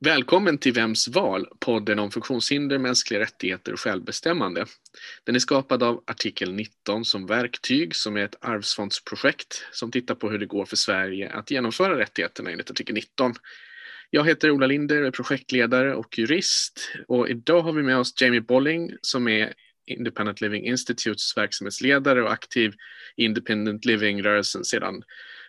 Välkommen till Vems val, podden om funktionshinder, mänskliga rättigheter och självbestämmande. Den är skapad av artikel 19 som verktyg som är ett arvsfondsprojekt som tittar på hur det går för Sverige att genomföra rättigheterna enligt artikel 19. Jag heter Ola Linder, är projektledare och jurist och idag har vi med oss Jamie Bolling som är Independent Living Institutes verksamhetsledare och aktiv i Independent Living-rörelsen sedan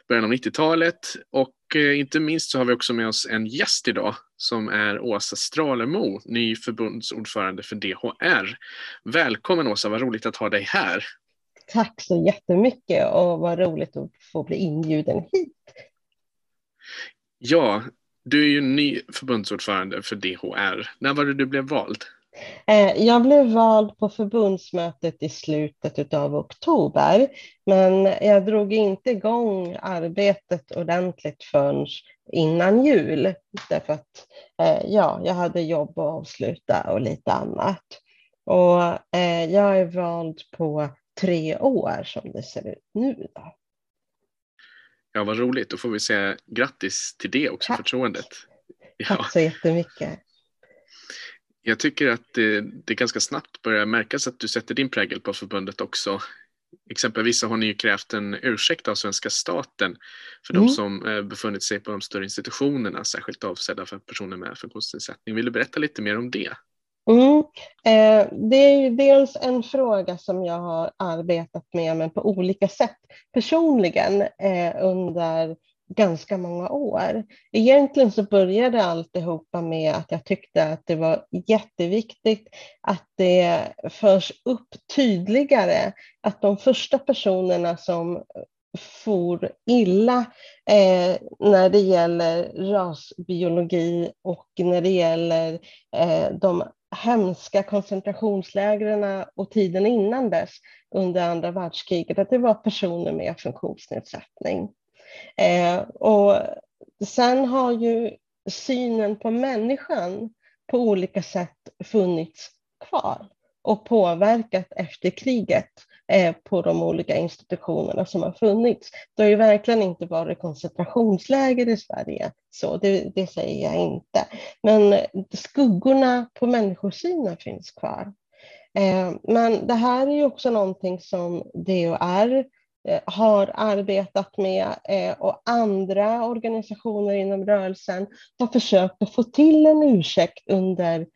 början av 90-talet. Och eh, inte minst så har vi också med oss en gäst idag som är Åsa Stralemo, ny förbundsordförande för DHR. Välkommen Åsa, vad roligt att ha dig här. Tack så jättemycket och vad roligt att få bli inbjuden hit. Ja, du är ju ny förbundsordförande för DHR. När var det du blev vald? Eh, jag blev vald på förbundsmötet i slutet av oktober, men jag drog inte igång arbetet ordentligt förrän innan jul, därför att eh, ja, jag hade jobb att avsluta och lite annat. Och eh, jag är vald på tre år som det ser ut nu. Då. Ja, vad roligt. Då får vi säga grattis till det också, Tack. förtroendet. Ja. Tack så jättemycket. Jag tycker att det, det ganska snabbt börjar märkas att du sätter din prägel på förbundet också. Exempelvis har ni ju krävt en ursäkt av svenska staten för mm. de som eh, befunnit sig på de större institutionerna, särskilt avsedda för personer med funktionsnedsättning. Vill du berätta lite mer om det? Mm. Eh, det är dels en fråga som jag har arbetat med, men på olika sätt personligen eh, under ganska många år. Egentligen så började alltihopa med att jag tyckte att det var jätteviktigt att det förs upp tydligare att de första personerna som for illa eh, när det gäller rasbiologi och när det gäller eh, de hemska koncentrationslägren och tiden innan dess under andra världskriget, att det var personer med funktionsnedsättning. Eh, och sen har ju synen på människan på olika sätt funnits kvar och påverkat efter kriget eh, på de olika institutionerna som har funnits. Det har ju verkligen inte varit koncentrationsläger i Sverige, så det, det säger jag inte. Men skuggorna på människosynen finns kvar. Eh, men det här är ju också någonting som DHR Eh, Eh, har arbetat med eh, och andra organisationer inom rörelsen har försökt att få till en ursäkt under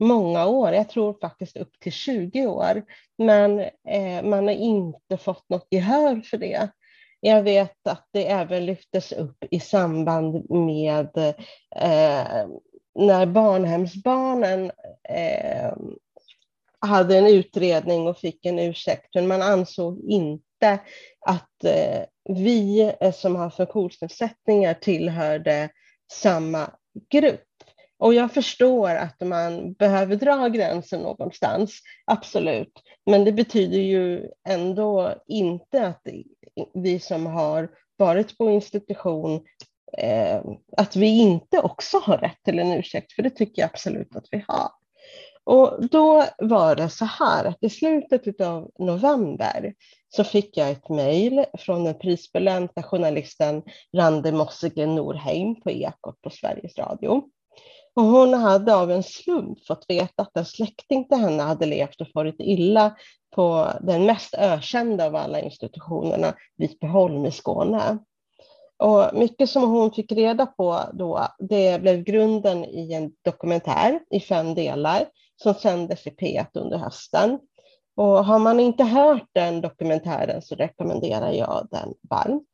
många år, jag tror faktiskt upp till 20 år, men eh, man har inte fått något gehör för det. Jag vet att det även lyftes upp i samband med eh, när barnhemsbarnen eh, hade en utredning och fick en ursäkt, men man ansåg inte att eh, vi eh, som har funktionsnedsättningar tillhörde samma grupp. Och jag förstår att man behöver dra gränsen någonstans, absolut. Men det betyder ju ändå inte att vi som har varit på institution, eh, att vi inte också har rätt till en ursäkt, för det tycker jag absolut att vi har. Och då var det så här att i slutet av november så fick jag ett mejl från den prisbelönta journalisten Randi Mossige Norheim på Ekot på Sveriges Radio. Och hon hade av en slump fått veta att en släkting till henne hade levt och farit illa på den mest ökända av alla institutionerna, Vipeholm i Skåne. Och mycket som hon fick reda på då, det blev grunden i en dokumentär i fem delar som sändes i P1 under hösten. Och har man inte hört den dokumentären så rekommenderar jag den varmt.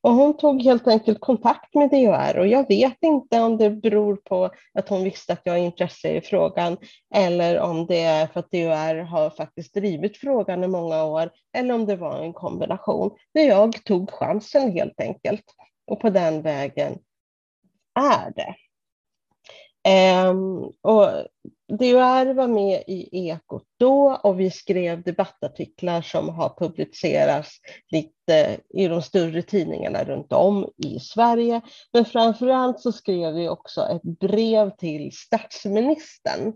Och hon tog helt enkelt kontakt med DHR och jag vet inte om det beror på att hon visste att jag har intresse i frågan eller om det är för att DHR har faktiskt drivit frågan i många år eller om det var en kombination. Men jag tog chansen helt enkelt och på den vägen är det. Um, och DHR var med i Ekot då och vi skrev debattartiklar som har publicerats lite i de större tidningarna runt om i Sverige. Men framför allt så skrev vi också ett brev till statsministern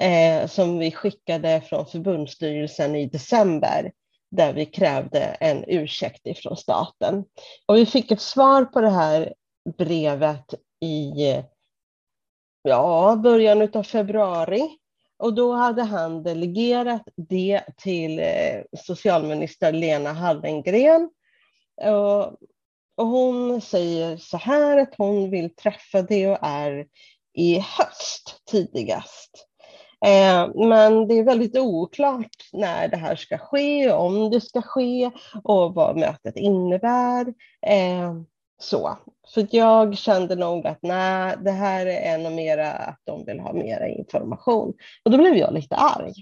eh, som vi skickade från förbundsstyrelsen i december där vi krävde en ursäkt ifrån staten. Och vi fick ett svar på det här brevet i ja, början av februari. Och då hade han delegerat det till eh, socialminister Lena Hallengren. Och, hon säger så här att hon vill träffa DHR i höst tidigast. Eh, men det är väldigt oklart när det här ska ske, om det ska ske och vad mötet innebär. Eh, så. för jag kände nog att nej, det här är nog mera att de vill ha mera information. Och då blev jag lite arg.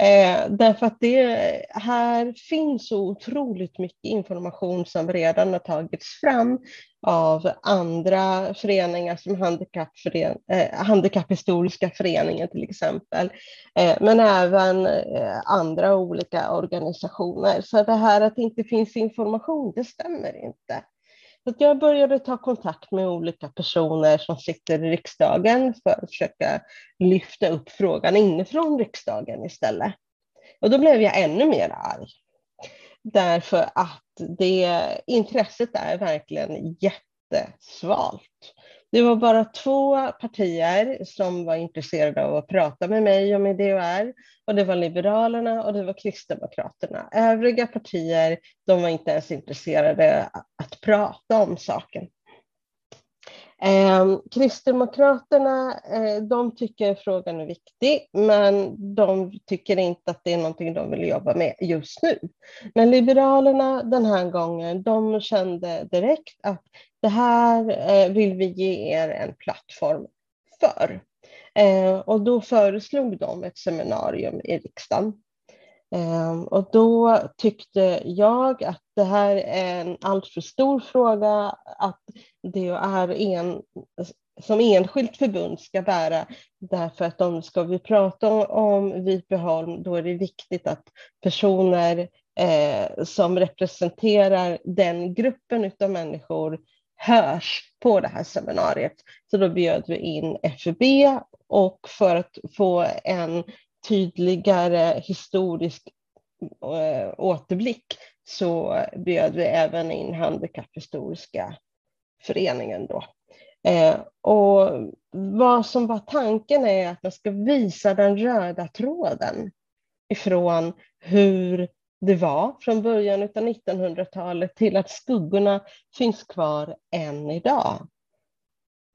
Eh, därför att det här finns så otroligt mycket information som redan har tagits fram av andra föreningar som handikappfören eh, Handikapphistoriska föreningen till exempel, eh, men även eh, andra olika organisationer. Så det här att det inte finns information, det stämmer inte. Så jag började ta kontakt med olika personer som sitter i riksdagen för att försöka lyfta upp frågan inifrån riksdagen istället. Och då blev jag ännu mer arg. Därför att det intresset är verkligen jättesvalt. Det var bara två partier som var intresserade av att prata med mig och med DHR och det var Liberalerna och det var Kristdemokraterna. Övriga partier de var inte ens intresserade att prata om saken. Eh, Kristdemokraterna eh, de tycker frågan är viktig, men de tycker inte att det är någonting de vill jobba med just nu. Men Liberalerna den här gången, de kände direkt att det här eh, vill vi ge er en plattform för. Eh, och då föreslog de ett seminarium i riksdagen. Ehm, och då tyckte jag att det här är en alltför stor fråga att det är en, som enskilt förbund ska bära. Därför att om ska vi prata om Vipeholm, då är det viktigt att personer eh, som representerar den gruppen av människor hörs på det här seminariet. Så då bjöd vi in FUB och för att få en tydligare historisk eh, återblick så bjöd vi även in Handikapphistoriska föreningen. Då. Eh, och vad som var tanken är att man ska visa den röda tråden ifrån hur det var från början av 1900-talet till att skuggorna finns kvar än idag.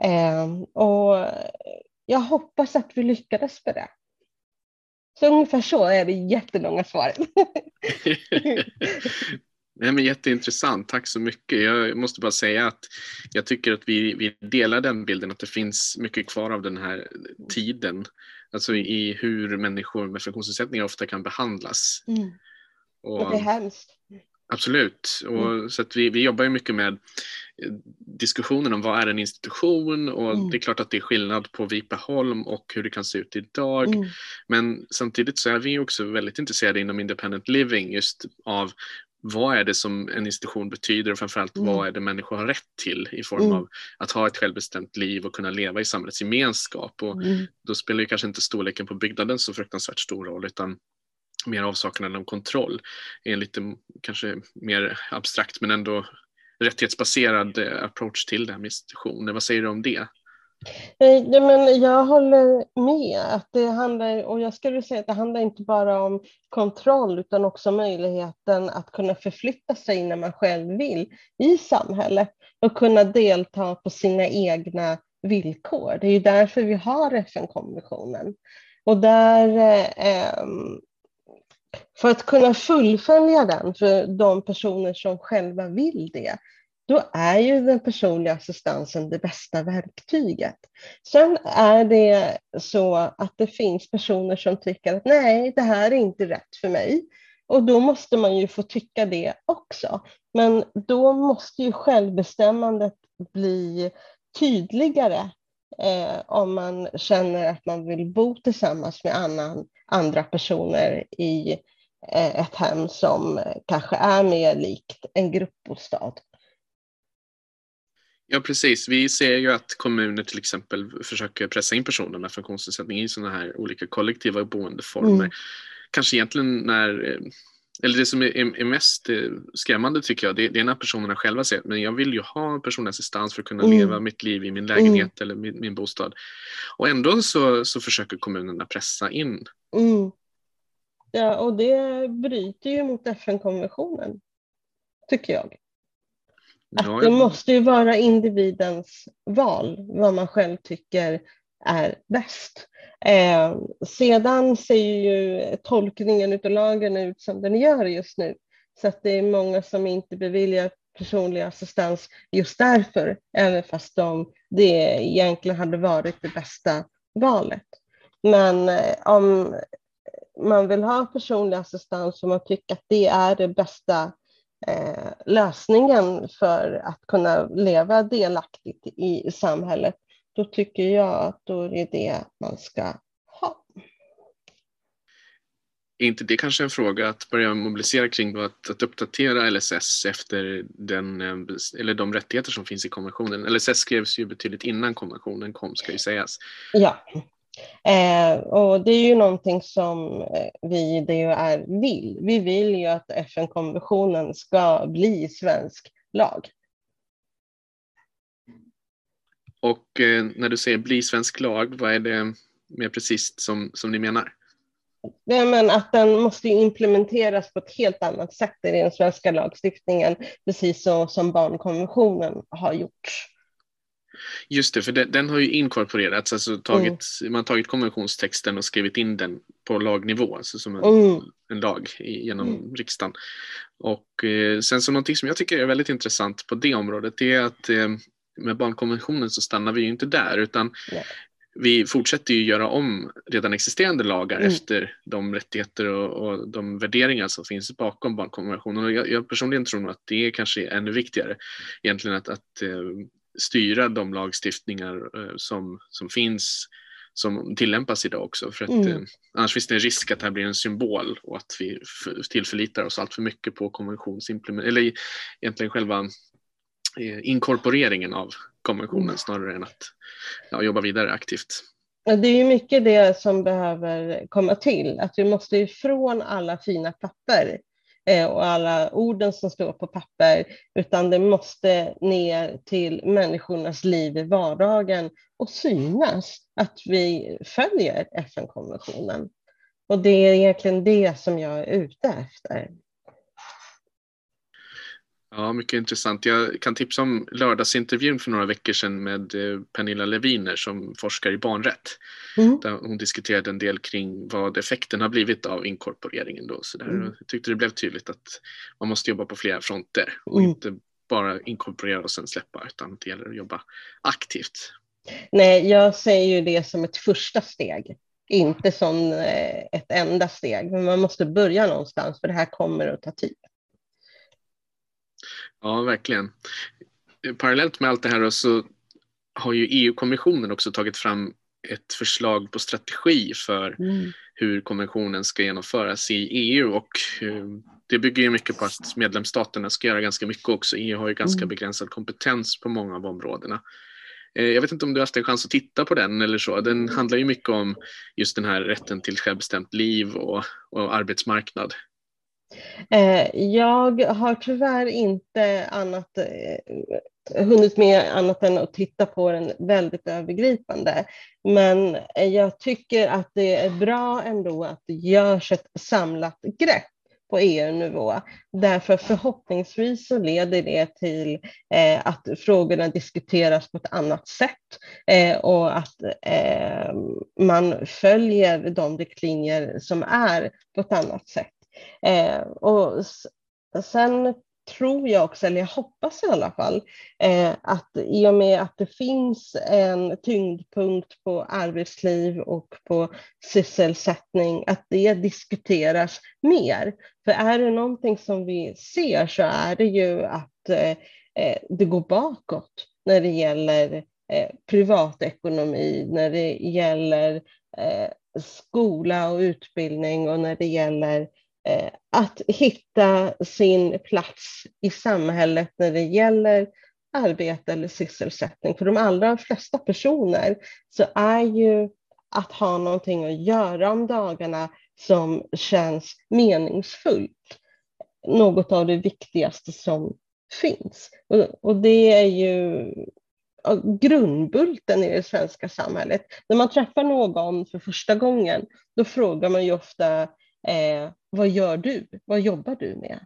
Eh, och jag hoppas att vi lyckades med det. Så ungefär så är det jättelånga svaret. Nej, men jätteintressant, tack så mycket. Jag måste bara säga att jag tycker att vi, vi delar den bilden att det finns mycket kvar av den här tiden. Alltså i hur människor med funktionsnedsättningar ofta kan behandlas. Mm. Och, det är hemskt. Absolut. Och, mm. så att vi, vi jobbar ju mycket med diskussionen om vad är en institution och mm. det är klart att det är skillnad på Vipeholm och hur det kan se ut idag. Mm. Men samtidigt så är vi också väldigt intresserade inom independent living just av vad är det som en institution betyder och framförallt mm. vad är det människor har rätt till i form mm. av att ha ett självbestämt liv och kunna leva i samhällets gemenskap. Och mm. Då spelar ju kanske inte storleken på byggnaden så fruktansvärt stor roll utan mer avsaknaden av kontroll är lite kanske mer abstrakt men ändå rättighetsbaserad eh, approach till det här med institutioner. Vad säger du om det? Eh, nej, men jag håller med. Att det handlar, och jag skulle säga att det handlar inte bara om kontroll utan också möjligheten att kunna förflytta sig när man själv vill i samhället och kunna delta på sina egna villkor. Det är ju därför vi har FN-konventionen. Och där eh, ehm, för att kunna fullfölja den för de personer som själva vill det, då är ju den personliga assistansen det bästa verktyget. Sen är det så att det finns personer som tycker att nej, det här är inte rätt för mig. Och då måste man ju få tycka det också. Men då måste ju självbestämmandet bli tydligare eh, om man känner att man vill bo tillsammans med annan, andra personer i eh, ett hem som kanske är mer likt en gruppbostad. Ja precis, vi ser ju att kommuner till exempel försöker pressa in personer med funktionsnedsättning i sådana här olika kollektiva boendeformer. Mm. Kanske egentligen när eh, eller det som är, är, mest eh, skrämmande tycker jag, det, det, är när personerna själva säger men jag vill ju ha personlig assistans för att kunna mm. leva mitt liv i min lägenhet mm. eller min, min, bostad. Och ändå så, så försöker kommunerna pressa in. Mm. Ja, och det bryter ju mot FN-konventionen, tycker jag. Att ja, det måste ju vara individens val, vad man själv tycker är bäst. Eh, sedan ser ju tolkningen av lagen ut som den gör just nu, så att det är många som inte beviljar personlig assistans just därför, även fast de, det egentligen hade varit det bästa valet. Men eh, om man vill ha personlig assistans och man tycker att det är det bästa eh, lösningen för att kunna leva delaktigt i samhället, då tycker jag att då är det man ska ha. Är inte det kanske en fråga att börja mobilisera kring då, att, att uppdatera LSS efter den, eh, eller de rättigheter som finns i konventionen? LSS skrevs ju betydligt innan konventionen kom ska ju sägas. Ja, Eh, och det är ju någonting som eh, vi i DHR vill. Vi vill ju att FN-konventionen ska bli svensk lag. Och eh, när du säger bli svensk lag, vad är det mer precis som, som ni menar? Ja, men att den måste implementeras på ett helt annat sätt i den svenska lagstiftningen, precis så som barnkonventionen har gjorts. Just det, för den, den har ju inkorporerats, alltså tagit, mm. man har tagit konventionstexten och skrivit in den på lagnivå, alltså som en, mm. en lag genom mm. riksdagen. Och eh, sen så någonting som jag tycker är väldigt intressant på det området, det är att eh, med barnkonventionen så stannar vi ju inte där, utan yeah. vi fortsätter ju göra om redan existerande lagar mm. efter de rättigheter och, och, de värderingar som finns bakom barnkonventionen. Och jag, jag personligen tror nog att det är kanske ännu viktigare egentligen att, att eh, styra de lagstiftningar eh, som, som finns som tillämpas idag också. För att, mm. eh, annars finns det en risk att det här blir en symbol och att vi tillförlitar oss allt för mycket på konventionsimplementering, eller egentligen själva inkorporeringen av konventionen snarare än att ja, jobba vidare aktivt. Det är ju mycket det som behöver komma till, att vi måste ifrån alla fina papper eh, och alla orden som står på papper, utan det måste ner till människornas liv i vardagen och synas att vi följer FN-konventionen. Och det är egentligen det som jag är ute efter. Ja, mycket intressant. Jag kan tipsa om lördagsintervjun för några veckor sedan med eh, Pernilla Leviner som forskar i barnrätt. Mm. Där hon diskuterade en del kring vad effekten har blivit av inkorporeringen. Då. Så där, mm. Jag tyckte det blev tydligt att man måste jobba på flera fronter och mm. inte bara inkorporera och sen släppa utan det gäller att jobba aktivt. Nej, jag ser ju det som ett första steg, inte som eh, ett enda steg. Men man måste börja någonstans för det här kommer att ta tid. Ja, verkligen. Parallellt med allt det här så har ju EU-kommissionen också tagit fram ett förslag på strategi för mm. hur konventionen ska genomföras i EU och eh, det bygger ju mycket på att medlemsstaterna ska göra ganska mycket också. EU har ju ganska mm. begränsad kompetens på många av områdena. Eh, jag vet inte om du har haft en chans att titta på den eller så. Den handlar ju mycket om just den här rätten till självbestämt liv och, och arbetsmarknad. Eh, jag har tyvärr inte annat, eh, hunnit med annat än att titta på den väldigt övergripande. Men eh, jag tycker att det är bra ändå att det görs ett samlat grepp på EU-nivå. Därför förhoppningsvis så leder det till eh, att frågorna diskuteras på ett annat sätt eh, och att eh, man följer de riktlinjer som är på ett annat sätt. Eh, och sen tror jag också, eller jag hoppas i alla fall, eh, att i och med att det finns en tyngdpunkt på arbetsliv och på sysselsättning, att det diskuteras mer. För är det någonting som vi ser så är det ju att eh, eh det går bakåt när det gäller eh, privatekonomi, när det gäller eh, skola och utbildning och när det gäller Eh, Eh, att hitta sin plats i samhället när det gäller arbete eller sysselsättning. För de allra flesta personer så är ju att ha någonting att göra om dagarna som känns meningsfullt något av det viktigaste som finns. Och, det är ju grundbulten i det svenska samhället. När man träffar någon för första gången, då frågar man ju ofta eh, vad gör du? Vad jobbar du med?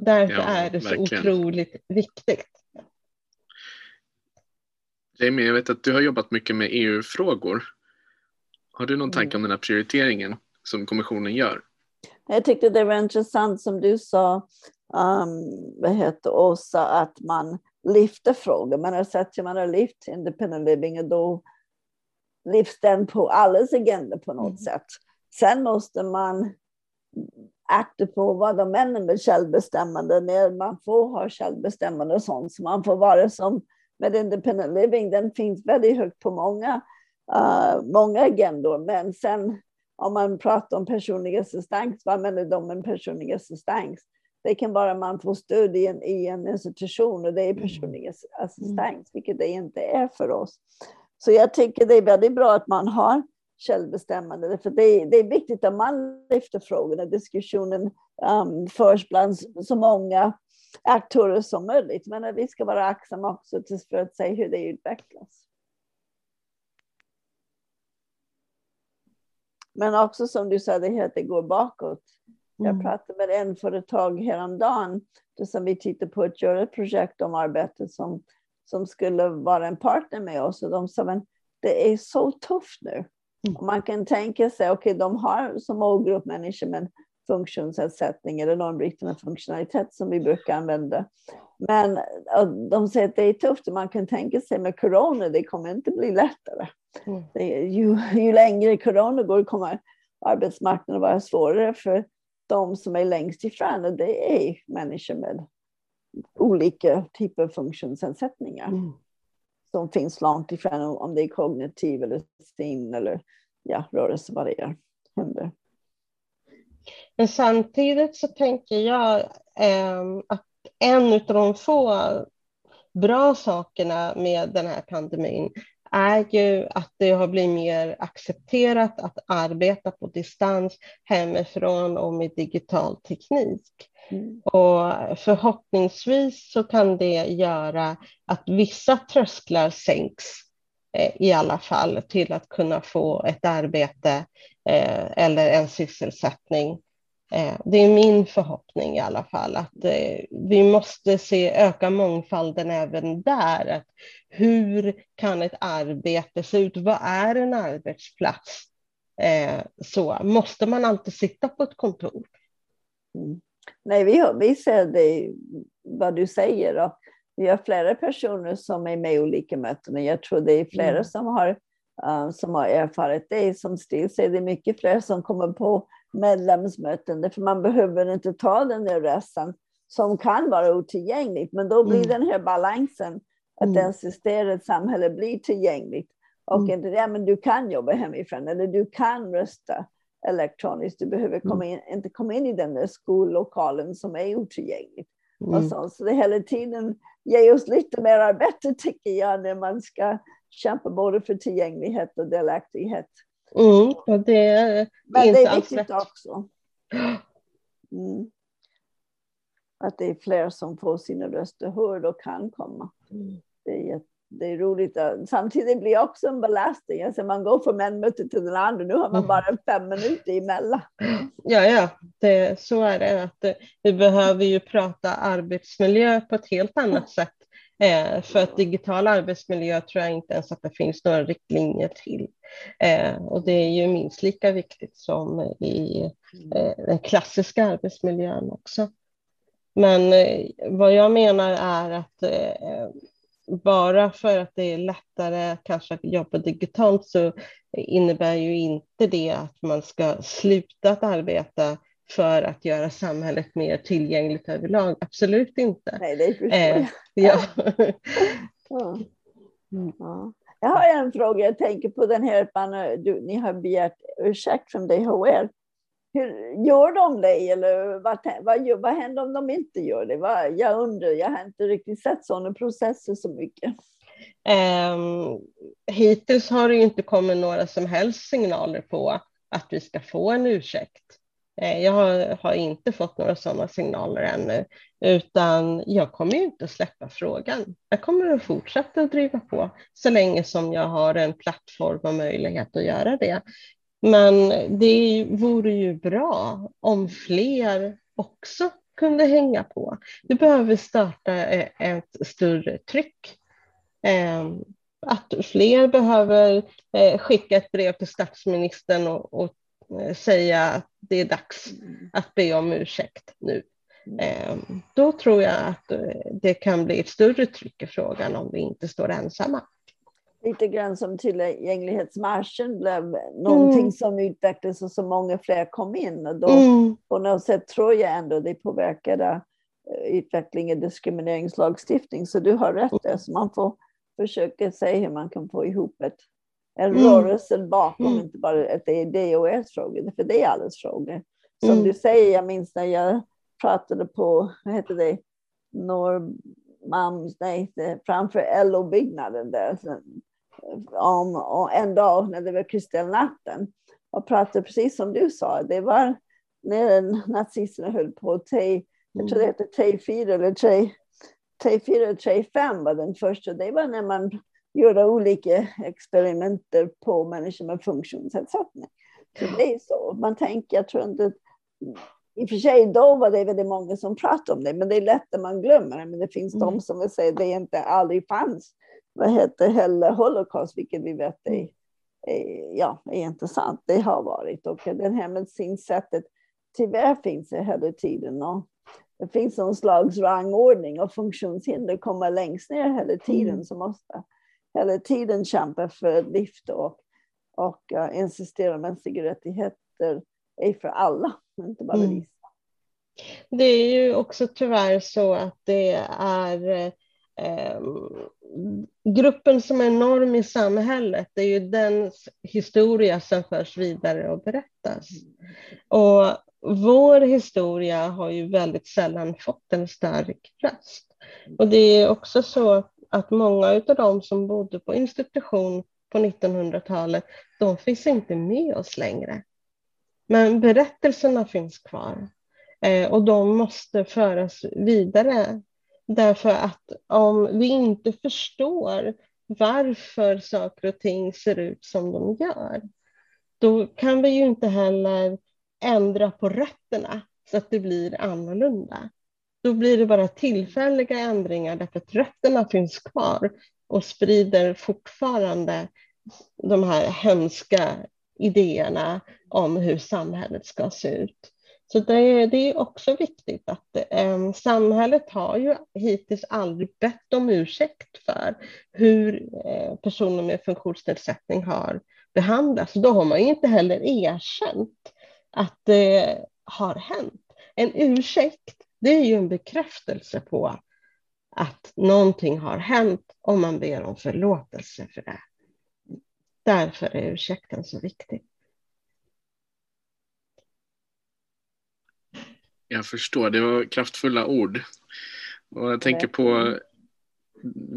Därför ja, är det verkligen. så otroligt viktigt. Jamie, jag vet att du har jobbat mycket med EU-frågor. Har du någon tanke om den här prioriteringen som kommissionen gör? Jag tyckte det var intressant som du sa, um, vad heter Åsa, att man lyfter frågor. Man har sett hur man har lyft independent living och då lyfts den på allas agenda på något mm. sätt. Sen måste man akta på vad de menar med självbestämmande, när man får ha självbestämmande och sånt. Så man får vara som med independent living, den finns väldigt högt på många, uh, många agendor. Men sen om man pratar om personlig assistans, vad menar de med personlig assistans? Det kan vara man får stöd i en, i en institution och det är mm. personlig assistans, mm. vilket det inte är för oss. Så jag tycker det är väldigt bra att man har självbestämmande, för det är, det är viktigt att man lyfter frågorna, diskussionen um, förs bland så många aktörer som möjligt. Men att vi ska vara aktsamma också för att se hur det utvecklas. Men också som du sa, det det går bakåt. Jag mm. pratade med en företag häromdagen, som vi tittade på att göra ett projekt om arbete som, som skulle vara en partner med oss. Och de sa, men det är så tufft nu. Mm. Man kan tänka sig, okej, okay, de har som målgrupp människor med funktionsnedsättning eller någon bristande funktionalitet som vi brukar använda. Men de säger att det är tufft och man kan tänka sig med corona, det kommer inte bli lättare. Mm. Ju, ju längre corona går kommer arbetsmarknaden vara svårare för de som är längst ifrån och det är människor med olika typer av funktionsnedsättningar. Mm. Som finns långt ifrån om det är kognitiv eller sin eller ja, rörelse, vad det är. Händer. Men samtidigt så tänker jag eh, att en av de få bra sakerna med den här pandemin är ju att det har blivit mer accepterat att arbeta på distans hemifrån och med digital teknik. Mm. Och förhoppningsvis så kan det göra att vissa trösklar sänks eh, i alla fall till att kunna få ett arbete eh, eller en sysselsättning det är min förhoppning i alla fall att eh, vi måste se öka mångfalden även där. Att hur kan ett arbete se ut? Vad är en arbetsplats? Eh, så måste man alltid sitta på ett kontor? Mm. Nej, vi, har, vi ser det, vad du säger. Och vi har flera personer som är med i olika möten. Jag tror det är flera mm. som, har, som har erfarit det. Som Stil säger, det är mycket fler som kommer på medlemsmöten, för man behöver inte ta den där resan som kan vara otillgängligt, men då blir mm. den här balansen att mm. ett samhälle blir tillgängligt och mm. inte, ja, men du kan jobba hemifrån eller du kan rösta elektroniskt. Du behöver mm. komma in, inte komma in i den där skollokalen som är otillgänglig. Mm. Och så, så det hela tiden ger oss lite mer arbete tycker jag när man ska kämpa både för tillgänglighet och delaktighet. Mm, det är Men det är viktigt också. Mm. Att det är fler som får sina röster hörda och kan komma. Mm. Det, är, det är roligt. Samtidigt blir det också en belastning. Alltså man går från en möte till den andra. Nu har man mm. bara fem minuter emellan. Ja, ja, det, så är det. Att vi behöver ju prata arbetsmiljö på ett helt annat sätt Eh, för att digital arbetsmiljö tror jag inte ens att det finns några riktlinjer till. Eh, och det är ju minst lika viktigt som i eh, den klassiska arbetsmiljön också. Men eh, vad jag menar är att eh, bara för att det är lättare kanske att jobba digitalt så innebär ju inte det att man ska sluta att arbeta för att göra samhället mer tillgängligt överlag. Absolut inte. Nej, det jag. Eh, ja. ja. Mm. ja. Jag har en fråga, jag tänker på den här, man, du, ni har begärt ursäkt från DHR. Hur, gör de det eller vad, vad, vad händer om de inte gör det? Vad, jag undrar, jag har inte riktigt sett sådana processer så mycket. Um, hittills har det inte kommit några som helst signaler på att vi ska få en ursäkt. Eh, jag har, har, inte fått några sådana signaler ännu, utan jag kommer inte att släppa frågan. Jag kommer att fortsätta att driva på så länge som jag har en plattform och möjlighet att göra det. Men det vore ju bra om fler också kunde hänga på. Vi behöver starta e- ett större tryck. Ehm, att fler behöver eh, skicka ett brev till statsministern och, och säga att det är dags att be om ursäkt nu. Ehm, då tror jag att det kan bli ett större tryck i frågan om vi inte står ensamma lite grann som tillgänglighetsmarschen blev någonting mm. som utvecklades och så många fler kom in. Och då mm. på något sätt tror jag ändå det påverkade eh, utvecklingen i diskrimineringslagstiftning. Så du har rätt så man får försöka se hur man kan få ihop ett, en mm. rörelse bakom, mm. inte bara att det är DOS-frågor, för det är alles frågor. Som mm. du säger, jag minns när jag pratade på, vad heter det, Norrmalms, nej, framför LO-byggnaden där om, om en dag när det var kristallnatten och pratade precis som du sa. Det var när nazisterna höll på. T, jag tror det hette T4 eller T, T4 T5 var den första. Det var när man gjorde olika experimenter på människor med funktionsnedsättning. Så det är så. Man tänker, jag tror inte i och för sig då var det väldigt många som pratade om det, men det är lätt att man glömmer det. Men det finns mm. de som vill säga att det inte aldrig fanns vad heter heller Holocaust, vilket vi vet är, mm. är, ja, är intressant. Det har varit och det här medicinsättet tyvärr finns det hela tiden. Och det finns någon slags rangordning och funktionshinder kommer längst ner hela tiden mm. som måste hela tiden kämpa för lyft och, och uh, insistera mänskliga rättigheter är för alla, inte bara mm. vissa. Det är ju också tyvärr så att det är eh, gruppen som är norm i samhället, det är ju den historia som förs vidare och berättas. Och vår historia har ju väldigt sällan fått en stark röst. Och det är också så att många av de som bodde på institution på 1900-talet, de finns inte med oss längre. Men berättelserna finns kvar eh, och de måste föras vidare Därför att om vi inte förstår varför saker och ting ser ut som de gör, då kan vi ju inte heller ändra på rötterna så att det blir annorlunda. Då blir det bara tillfälliga ändringar därför att rötterna finns kvar och sprider fortfarande de här hemska idéerna om hur samhället ska se ut. Så det, det, är också viktigt att eh, samhället har ju hittills aldrig bett om ursäkt för hur eh, personer med funktionsnedsättning har behandlats. Då har man ju inte heller erkänt att det har hänt. En ursäkt, det är ju en bekräftelse på att någonting har hänt om man ber om förlåtelse för det. Därför är ursäkten så viktig. Jag förstår, det var kraftfulla ord. Och jag tänker på,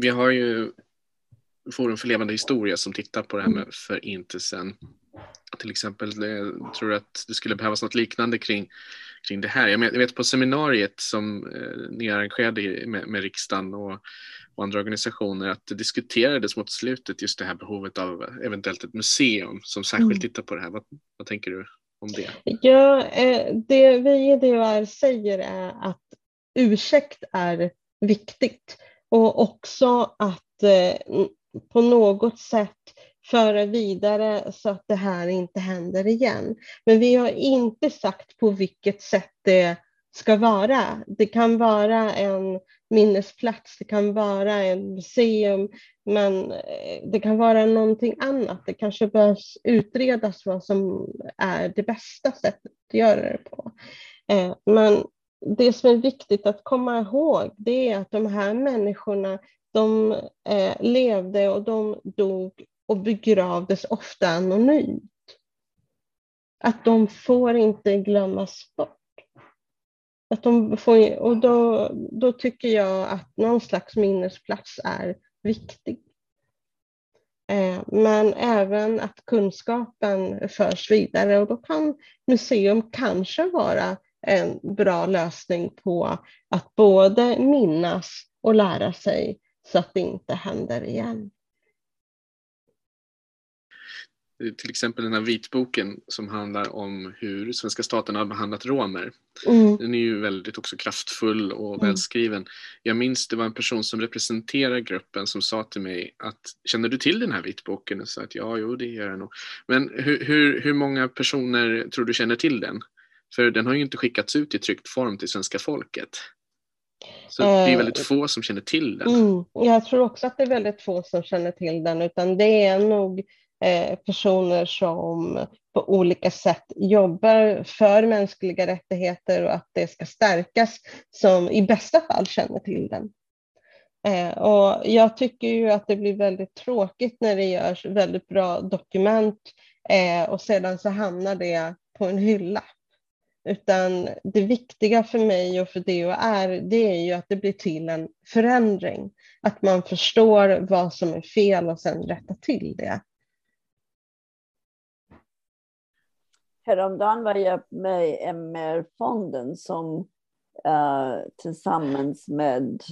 vi har ju Forum för levande historia som tittar på det här med förintelsen. Till exempel, jag tror att det skulle behövas något liknande kring, kring det här. Jag vet på seminariet som eh, ni arrangerade med, med riksdagen och, och andra organisationer att det diskuterades mot slutet just det här behovet av eventuellt ett museum som särskilt mm. tittar på det här. Vad, vad tänker du? om det? Ja, eh, det vi i DHR säger är att ursäkt är viktigt och också att eh, på något sätt föra vidare så att det här inte händer igen. Men vi har inte sagt på vilket sätt det ska vara. Det kan vara en minnesplats, det kan vara ett museum, men eh, det kan vara någonting annat. Det kanske behövs utredas vad som är det bästa sättet att göra det på. Eh, men det som är viktigt att komma ihåg det är att de här människorna de eh, levde och de dog och begravdes ofta anonymt. Att de får inte glömmas bort. Att de får, och då, då tycker jag att någon slags minnesplats är viktig. Eh, men även att kunskapen förs vidare och då kan museum kanske vara en bra lösning på att både minnas och lära sig så att det inte händer igen. Till exempel den här vitboken som handlar om hur svenska staten har behandlat romer. Mm. Den är ju väldigt också kraftfull och mm. välskriven. Jag minns det var en person som representerar gruppen som sa till mig att känner du till den här vitboken? Och sa att ja, jo det gör jag nog. Men hur, hur, hur många personer tror du känner till den? För den har ju inte skickats ut i tryckt form till svenska folket. Så det är väldigt eh, få som känner till den. Mm, jag tror också att det är väldigt få som känner till den, utan det är nog eh, Eh, personer som på olika sätt jobbar för mänskliga rättigheter och att det ska stärkas, som i bästa fall känner till den. Eh, och jag tycker ju att det blir väldigt tråkigt när det görs väldigt bra dokument eh, och sedan så hamnar det på en hylla. Utan det viktiga för mig och för DHR, det är ju att det blir till en förändring. Att man förstår vad som är fel och sen rättar till det. Häromdagen var jag med i MR-fonden som uh, tillsammans med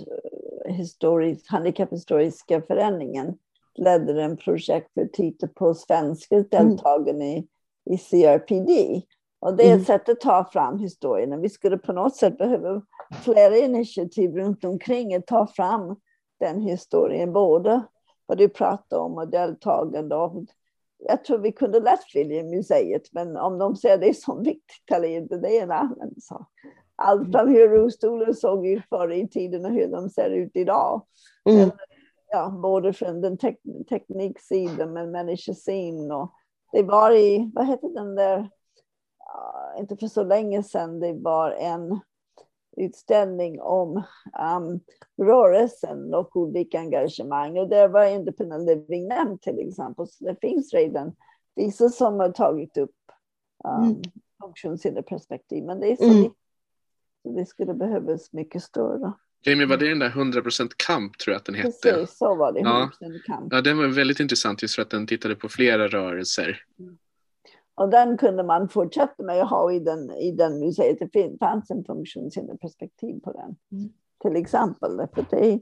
eh, historisk, Handikapphistoriska föreningen ledde en projekt för att titta på svenska deltagande mm. i, i CRPD. Och det är ett mm. sätt att ta fram historien. Vi skulle på något sätt behöva flera initiativ runt omkring att ta fram den historien, både vad du pratar om och deltagande. Och jag tror vi kunde lätt skilja museet, men om de ser det som viktigt eller inte, det är en annan sak. Allt från hur rullstolar såg ut förr i tiden och hur de ser ut idag. Mm. Ja, både från den tek tekniksidan men människosyn och det var i, vad heter den där inte för så länge sedan, det var en utställning om um, rörelsen och olika engagemang. Och där var Independent Living nämnd till exempel. Så det finns redan vissa som har tagit upp um, mm. funktionshinderperspektiv. Men det är så mm. så det skulle behövas mycket större. Jamie, var det den där 100% kamp tror jag att den hette? Precis, så var det. 100% ja. kamp. Ja, den var väldigt intressant just för att den tittade på flera rörelser. Mm. Och den kunde man fortsätta med att ha i den, i den museet. Det fanns en funktionshinderperspektiv på den. Mm. Till exempel. För det,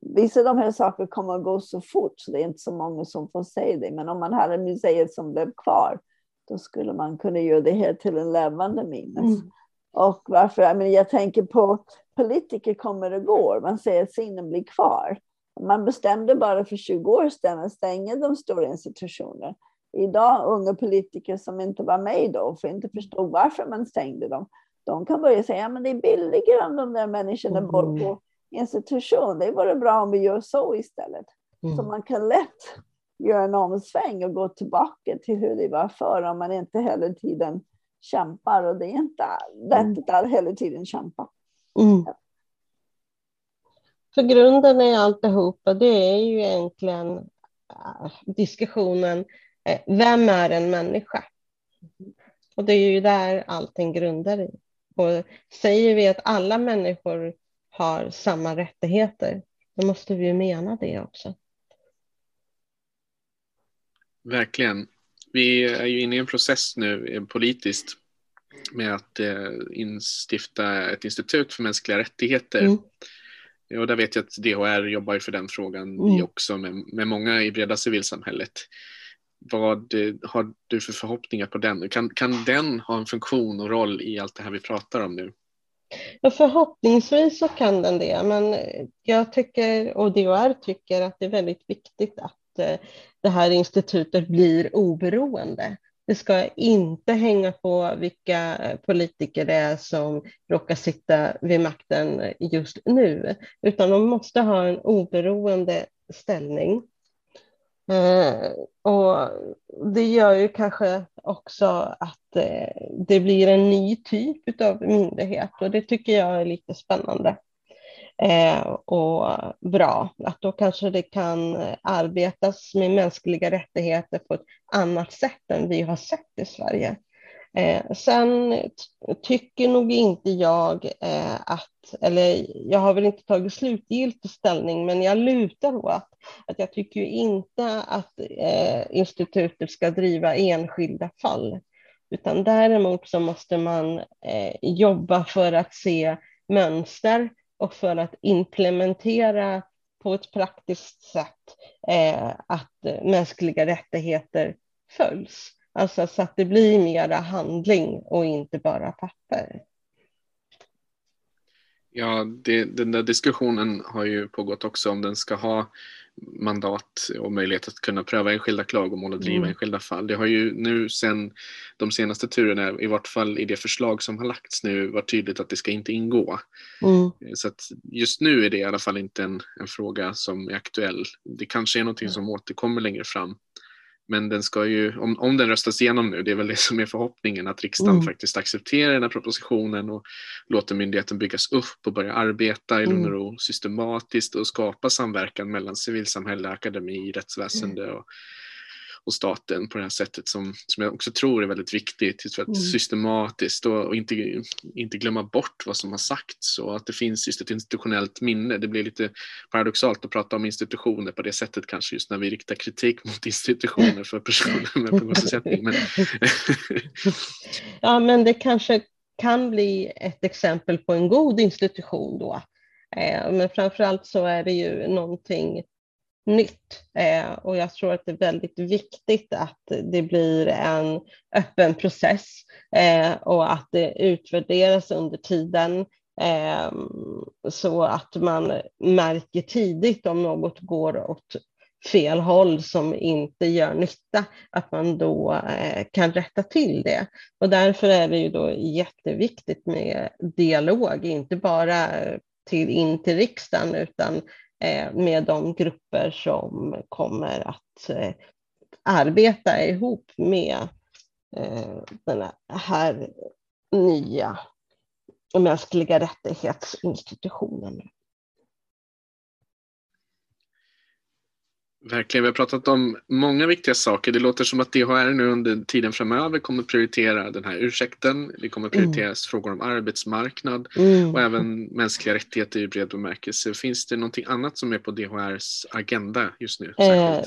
vissa av de här sakerna kommer att gå så fort så det är inte så många som får se det. Men om man hade museet som blev kvar då skulle man kunna göra det här till en levande minne. Mm. Och varför? Jag, menar, jag tänker på politiker kommer och går. Man säger att scenen blir kvar. Man bestämde bara för 20 år sedan att stänga de stora institutionerna idag unga politiker som inte var med då, för inte förstod varför man stängde dem, de kan börja säga att det är billigare om de där människorna mm. bor på institution. Det vore bra om vi gör så istället. Mm. Så man kan lätt göra en omsväng och gå tillbaka till hur det var förr om man inte hela tiden kämpar. Och det är inte lätt att hela tiden kämpa. Mm. För grunden i alltihopa, det är ju egentligen äh, diskussionen vem är en människa? Och det är ju där allting grundar i. Och säger vi att alla människor har samma rättigheter, då måste vi ju mena det också. Verkligen. Vi är ju inne i en process nu eh, politiskt med att eh, instifta ett institut för mänskliga rättigheter. Mm. Och där vet jag att DHR jobbar för den frågan mm. också med, med många i breda civilsamhället vad har du för förhoppningar på den? Kan, kan den ha en funktion och roll i allt det här vi pratar om nu? Ja, förhoppningsvis så kan den det, men jag tycker och DHR tycker att det är väldigt viktigt att eh, det här institutet blir oberoende. Det ska inte hänga på vilka politiker det är som råkar sitta vid makten just nu, utan de måste ha en oberoende ställning. Eh, och det gör ju kanske också att eh, det blir en ny typ av myndighet och det tycker jag är lite spännande eh, och bra. Att då kanske det kan arbetas med mänskliga rättigheter på ett annat sätt än vi har sett i Sverige. Eh, sen tycker nog inte jag eh, att, eller jag har väl inte tagit slutgiltig ställning, men jag lutar åt att jag tycker inte att eh, institutet ska driva enskilda fall, utan däremot så måste man eh, jobba för att se mönster och för att implementera på ett praktiskt sätt eh, att mänskliga rättigheter följs. Alltså så att det blir mera handling och inte bara papper. Ja, det, den där diskussionen har ju pågått också om den ska ha mandat och möjlighet att kunna pröva enskilda klagomål och driva mm. enskilda fall. Det har ju nu sen de senaste turerna, i vart fall i det förslag som har lagts nu, varit tydligt att det ska inte ingå. Mm. Så att just nu är det i alla fall inte en, en fråga som är aktuell. Det kanske är någonting som återkommer längre fram. Men den ska ju, om, om den röstas igenom nu, det är väl det som är förhoppningen, att riksdagen mm. faktiskt accepterar den här propositionen och låter myndigheten byggas upp och börja arbeta i lugn och mm. ro systematiskt och skapa samverkan mellan civilsamhälle, akademi, rättsväsende och och staten på det här sättet som, som jag också tror är väldigt viktigt för att mm. systematiskt och, och, inte, inte glömma bort vad som har sagts och att det finns just ett institutionellt minne. Det blir lite paradoxalt att prata om institutioner på det sättet kanske just när vi riktar kritik mot institutioner för personer med funktionsnedsättning. Men... ja, men det kanske kan bli ett exempel på en god institution då. Eh, men framförallt så är det ju någonting nytt. Eh, och jag tror att det är väldigt viktigt att det blir en öppen process eh, och att det utvärderas under tiden eh, så att man märker tidigt om något går åt fel håll som inte gör nytta, att man då eh, kan rätta till det. Och därför är det ju då jätteviktigt med dialog, inte bara till, in till riksdagen utan Eh, med de grupper som kommer att eh, arbeta ihop med eh, den här nya mänskliga rättighetsinstitutionen. Verkligen, vi har pratat om många viktiga saker. Det låter som att DHR nu under tiden framöver kommer prioritera den här ursäkten. Det kommer prioriteras mm. frågor om arbetsmarknad mm. och även mänskliga rättigheter i bred bemärkelse. Finns det någonting annat som är på DHRs agenda just nu? Eh,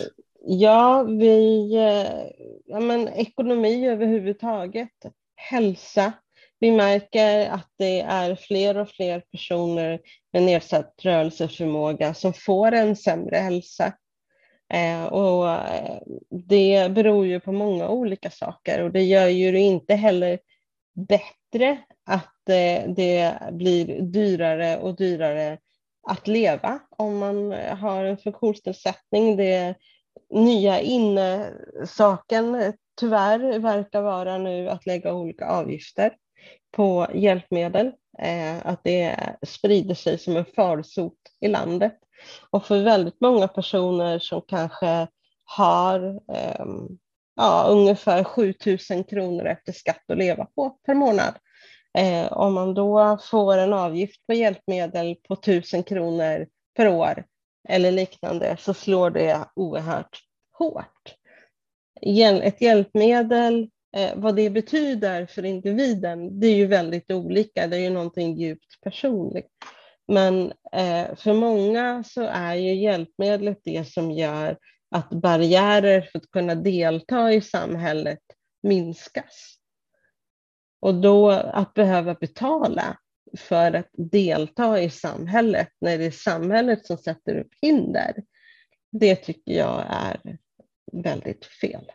ja, vi, eh, ja men ekonomi överhuvudtaget, hälsa. Vi märker att det är fler och fler personer med nedsatt rörelseförmåga som får en sämre hälsa. Eh, och eh, det beror ju på många olika saker och det gör ju det inte heller bättre att eh, det blir dyrare och dyrare att leva om man har en funktionsnedsättning. Det nya inne-saken tyvärr verkar vara nu att lägga olika avgifter på hjälpmedel, eh, att det sprider sig som en farsot i landet. Och för väldigt många personer som kanske har eh, ja, ungefär 7000 kronor efter skatt att leva på per månad. Eh, om man då får en avgift på hjälpmedel på 1000 kronor per år eller liknande så slår det oerhört hårt. Ett hjälpmedel, eh, vad det betyder för individen, det är ju väldigt olika. Det är ju någonting djupt personligt. Men eh, för många så är ju hjälpmedlet det som gör att barriärer för att kunna delta i samhället minskas. Och då att behöva betala för att delta i samhället när det är samhället som sätter upp hinder, det tycker jag är väldigt fel.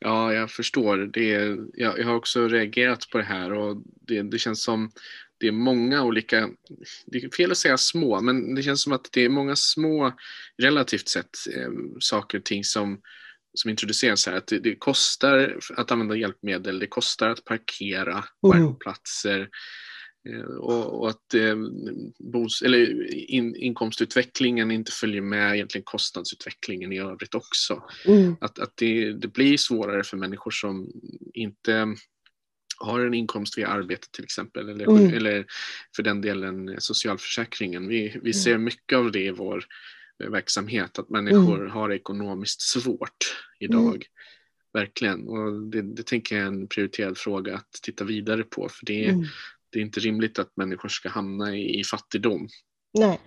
Ja, jag förstår. Det jag, jag, har också reagerat på det här och det, det, känns som det är många olika, det är fel att säga små, men det känns som att det är många små, relativt sett, eh, saker och ting som, som introduceras här. Att det, det, kostar att använda hjälpmedel, det kostar att parkera på mm. platser och, och att eh, bos, eller in, inkomstutvecklingen inte följer med egentligen kostnadsutvecklingen i övrigt också. Mm. Att, att det, det, blir svårare för människor som inte har en inkomst via arbete till exempel eller, mm. eller för den delen socialförsäkringen. Vi, vi ser mycket av det i vår verksamhet, att människor mm. har ekonomiskt svårt idag. Mm. Verkligen, och det, det tänker jag är en prioriterad fråga att titta vidare på för det, mm det är inte rimligt att människor ska hamna i, i fattigdom. Nej.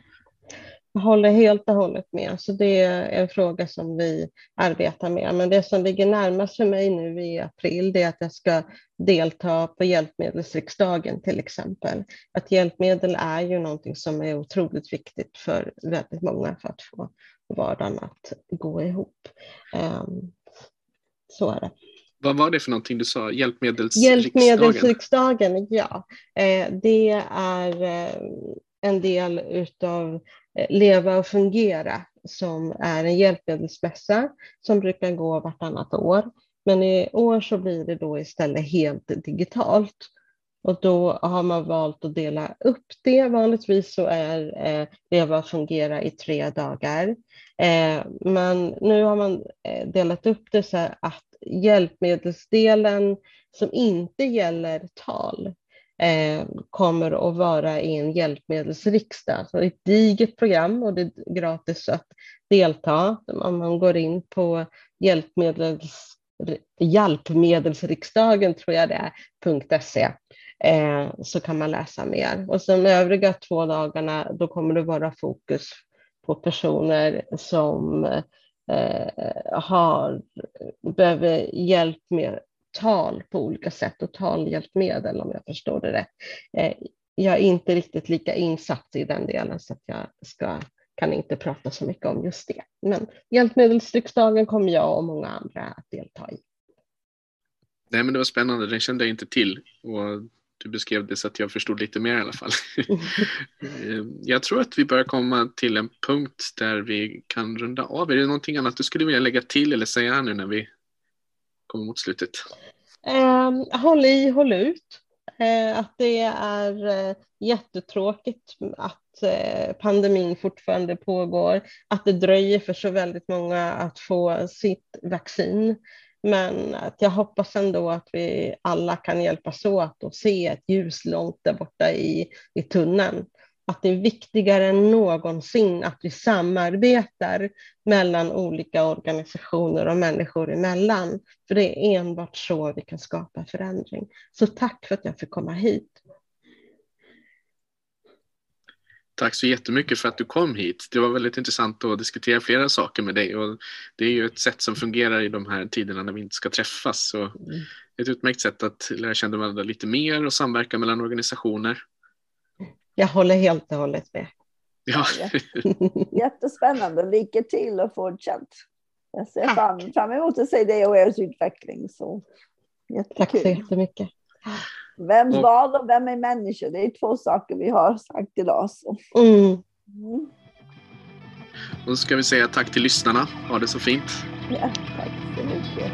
Jag håller helt och hållet med. Så det är en fråga som vi arbetar med. Men det som ligger närmast för mig nu i april det är att jag ska delta på hjälpmedelsriksdagen till exempel. Att hjälpmedel är ju någonting som är otroligt viktigt för väldigt många för att få vardagen att gå ihop. Ehm, så är det. Vad var det för någonting du sa? Hjälpmedelsriksdagen? Hjälpmedelsriksdagen, ja. Eh, det är eh, en del utav eh, Leva och fungera som är en hjälpmedelsmässa som brukar gå vartannat år. Men i år så blir det då istället helt digitalt. Och då har man valt att dela upp det. Vanligtvis så är eh, Leva och fungera i tre dagar. Eh, men nu har man delat upp det så att hjälpmedelsdelen som inte gäller tal, eh, kommer att vara i en hjälpmedelsriksdag. Så det är ett digert program och det är gratis att delta. Om man går in på hjälpmedels, hjälpmedelsriksdagen tror jag det är, .se eh, så kan man läsa mer. Och sen de övriga två dagarna då kommer det vara fokus på personer som eh, har, behöver hjälp med tal på olika sätt och talhjälpmedel om jag förstår det rätt. Eh, jag är inte riktigt lika insatt i den delen så att jag ska, kan inte prata så mycket om just det. Men hjälpmedelsriksdagen kommer jag och många andra att delta i. Nej, men det var spännande, den kände jag inte till. Och du beskrev det så att jag förstod lite mer i alla fall. Eh, jag tror att vi börjar komma till en punkt där vi kan runda av. Är det någonting annat du skulle vilja lägga till eller säga nu när vi kommer mot slutet? Eh, håll i, håll ut. Eh, att det är eh, jättetråkigt att eh, pandemin fortfarande pågår, att det dröjer för så väldigt många att få sitt vaccin. Men att jag hoppas ändå att vi alla kan hjälpas åt och se ett ljus långt där borta i, i tunneln att det är viktigare än någonsin att vi samarbetar mellan olika organisationer och människor emellan. För det är enbart så vi kan skapa förändring. Så tack för att jag fick komma hit. Tack så jättemycket för att du kom hit. Det var väldigt intressant att diskutera flera saker med dig och det är ju ett sätt som fungerar i de här tiderna när vi inte ska träffas. Så mm. Ett utmärkt sätt att lära känna varandra lite mer och samverka mellan organisationer. Jag håller helt och hållet med. Ja. Jättespännande. Lycka till och fortsätt. Jag ser fram, fram emot att se det och er utveckling. Så, Tack så jättemycket. Vems val och vem är människa? Det är två saker vi har sagt idag. Så. Mm. Mm. Då ska vi säga tack till lyssnarna. Ha det så fint. Ja, tack så mycket.